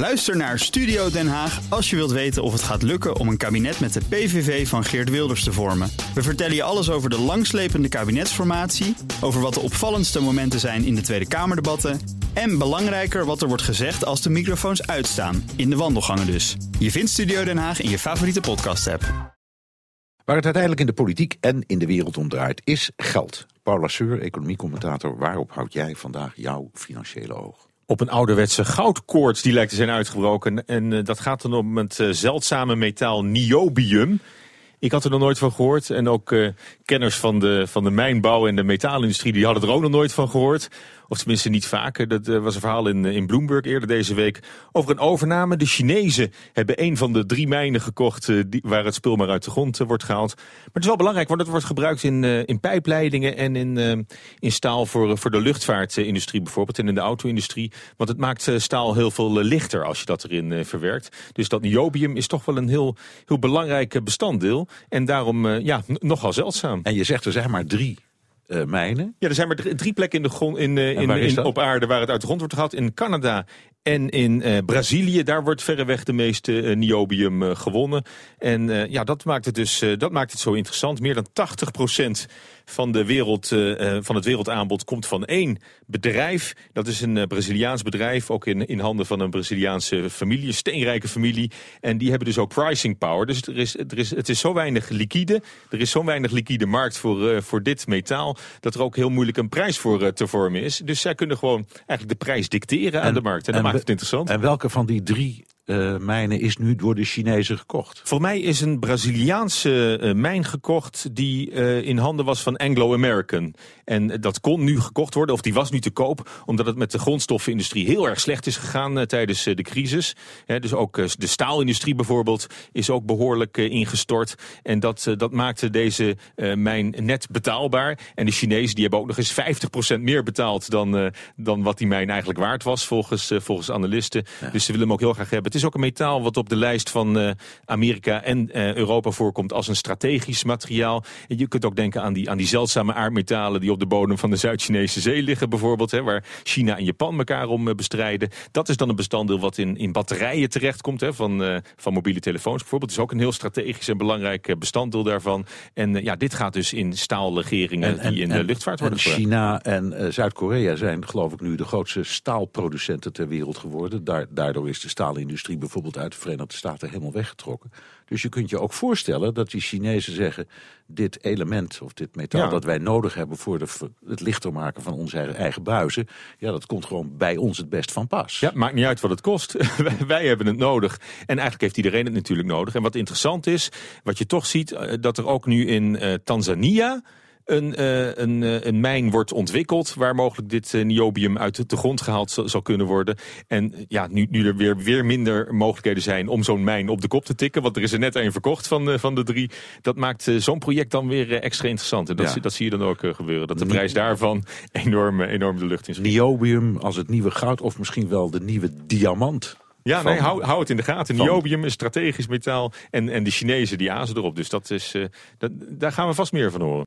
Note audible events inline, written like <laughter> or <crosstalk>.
Luister naar Studio Den Haag als je wilt weten of het gaat lukken om een kabinet met de PVV van Geert Wilders te vormen. We vertellen je alles over de langslepende kabinetsformatie, over wat de opvallendste momenten zijn in de Tweede Kamerdebatten en belangrijker wat er wordt gezegd als de microfoons uitstaan, in de wandelgangen dus. Je vindt Studio Den Haag in je favoriete podcast-app. Waar het uiteindelijk in de politiek en in de wereld om draait, is geld. Paul Lasseur, economiecommentator, waarop houd jij vandaag jouw financiële oog? Op een ouderwetse goudkoorts die lijkt te zijn uitgebroken. En uh, dat gaat dan om het uh, zeldzame metaal niobium. Ik had er nog nooit van gehoord. En ook uh, kenners van de, van de mijnbouw en de metaalindustrie die hadden er ook nog nooit van gehoord. Of tenminste niet vaker. Dat uh, was een verhaal in, in Bloomberg eerder deze week. Over een overname. De Chinezen hebben een van de drie mijnen gekocht uh, die, waar het spul maar uit de grond wordt gehaald. Maar het is wel belangrijk, want het wordt gebruikt in, in pijpleidingen en in, in staal voor, voor de luchtvaartindustrie bijvoorbeeld. En in de auto-industrie. Want het maakt staal heel veel lichter als je dat erin verwerkt. Dus dat niobium is toch wel een heel, heel belangrijk bestanddeel. En daarom ja, nogal zeldzaam. En je zegt er zijn maar drie uh, mijnen. Ja, er zijn maar drie, plekken in de grond, in, uh, in, in, op aarde waar het uit de grond wordt gehaald. In Canada en in uh, Brazilië, daar wordt verreweg de meeste niobium gewonnen. En ja, dat maakt het dus dat maakt het zo interessant. Meer dan 80 van, de wereld, van het wereldaanbod komt van één bedrijf. Dat is een Braziliaans bedrijf, ook in, in handen van een Braziliaanse familie, een steenrijke familie. En die hebben dus ook pricing power. Dus er is, er is, het is zo weinig liquide, er is zo weinig liquide markt voor, voor dit metaal, dat er ook heel moeilijk een prijs voor te vormen is. Dus zij kunnen gewoon eigenlijk de prijs dicteren en, aan de markt. En, en maakt het interessant. En welke van die drie uh, mijnen is nu door de Chinezen gekocht? Voor mij is een Braziliaanse uh, mijn gekocht die uh, in handen was van Anglo-American. En dat kon nu gekocht worden, of die was nu te koop, omdat het met de grondstoffenindustrie heel erg slecht is gegaan tijdens de crisis. He, dus ook de staalindustrie bijvoorbeeld is ook behoorlijk ingestort. En dat, dat maakte deze mijn net betaalbaar. En de Chinezen die hebben ook nog eens 50% meer betaald dan, dan wat die mijn eigenlijk waard was, volgens, volgens analisten. Ja. Dus ze willen hem ook heel graag hebben. Is ook een metaal wat op de lijst van uh, Amerika en uh, Europa voorkomt als een strategisch materiaal. En je kunt ook denken aan die, aan die zeldzame aardmetalen die op de bodem van de Zuid-Chinese zee liggen bijvoorbeeld. Hè, waar China en Japan elkaar om uh, bestrijden. Dat is dan een bestanddeel wat in, in batterijen terechtkomt hè, van, van mobiele telefoons bijvoorbeeld. Is ook een heel strategisch en belangrijk bestanddeel daarvan. En ja, dit gaat dus in staallegeringen die in de luchtvaart worden gebruikt. China en Zuid-Korea zijn geloof ik nu de grootste staalproducenten ter wereld geworden. Daardoor is de staalindustrie bijvoorbeeld uit de Verenigde Staten helemaal weggetrokken. Dus je kunt je ook voorstellen dat die Chinezen zeggen... dit element of dit metaal ja. dat wij nodig hebben voor de, het lichter maken van onze eigen buizen... ja, dat komt gewoon bij ons het best van pas. Ja, maakt niet uit wat het kost. <laughs> wij hebben het nodig. En eigenlijk heeft iedereen het natuurlijk nodig. En wat interessant is, wat je toch ziet... dat er ook nu in uh, Tanzania een, uh, een, uh, een mijn wordt ontwikkeld... waar mogelijk dit uh, niobium uit de grond gehaald zal kunnen worden. En ja, nu, nu er weer, weer minder mogelijkheden zijn om zo'n mijn op de kop te tikken... want er is er net één verkocht van, van de drie... dat maakt zo'n project dan weer extra interessant. En dat, ja. dat zie je dan ook gebeuren. Dat de prijs daarvan enorm, enorm de lucht in schiet. Niobium als het nieuwe goud of misschien wel de nieuwe diamant... Ja, van, nee, hou, hou het in de gaten. Van, Niobium is strategisch metaal. En, en de Chinezen die azen erop. Dus dat is, dat, daar gaan we vast meer van horen.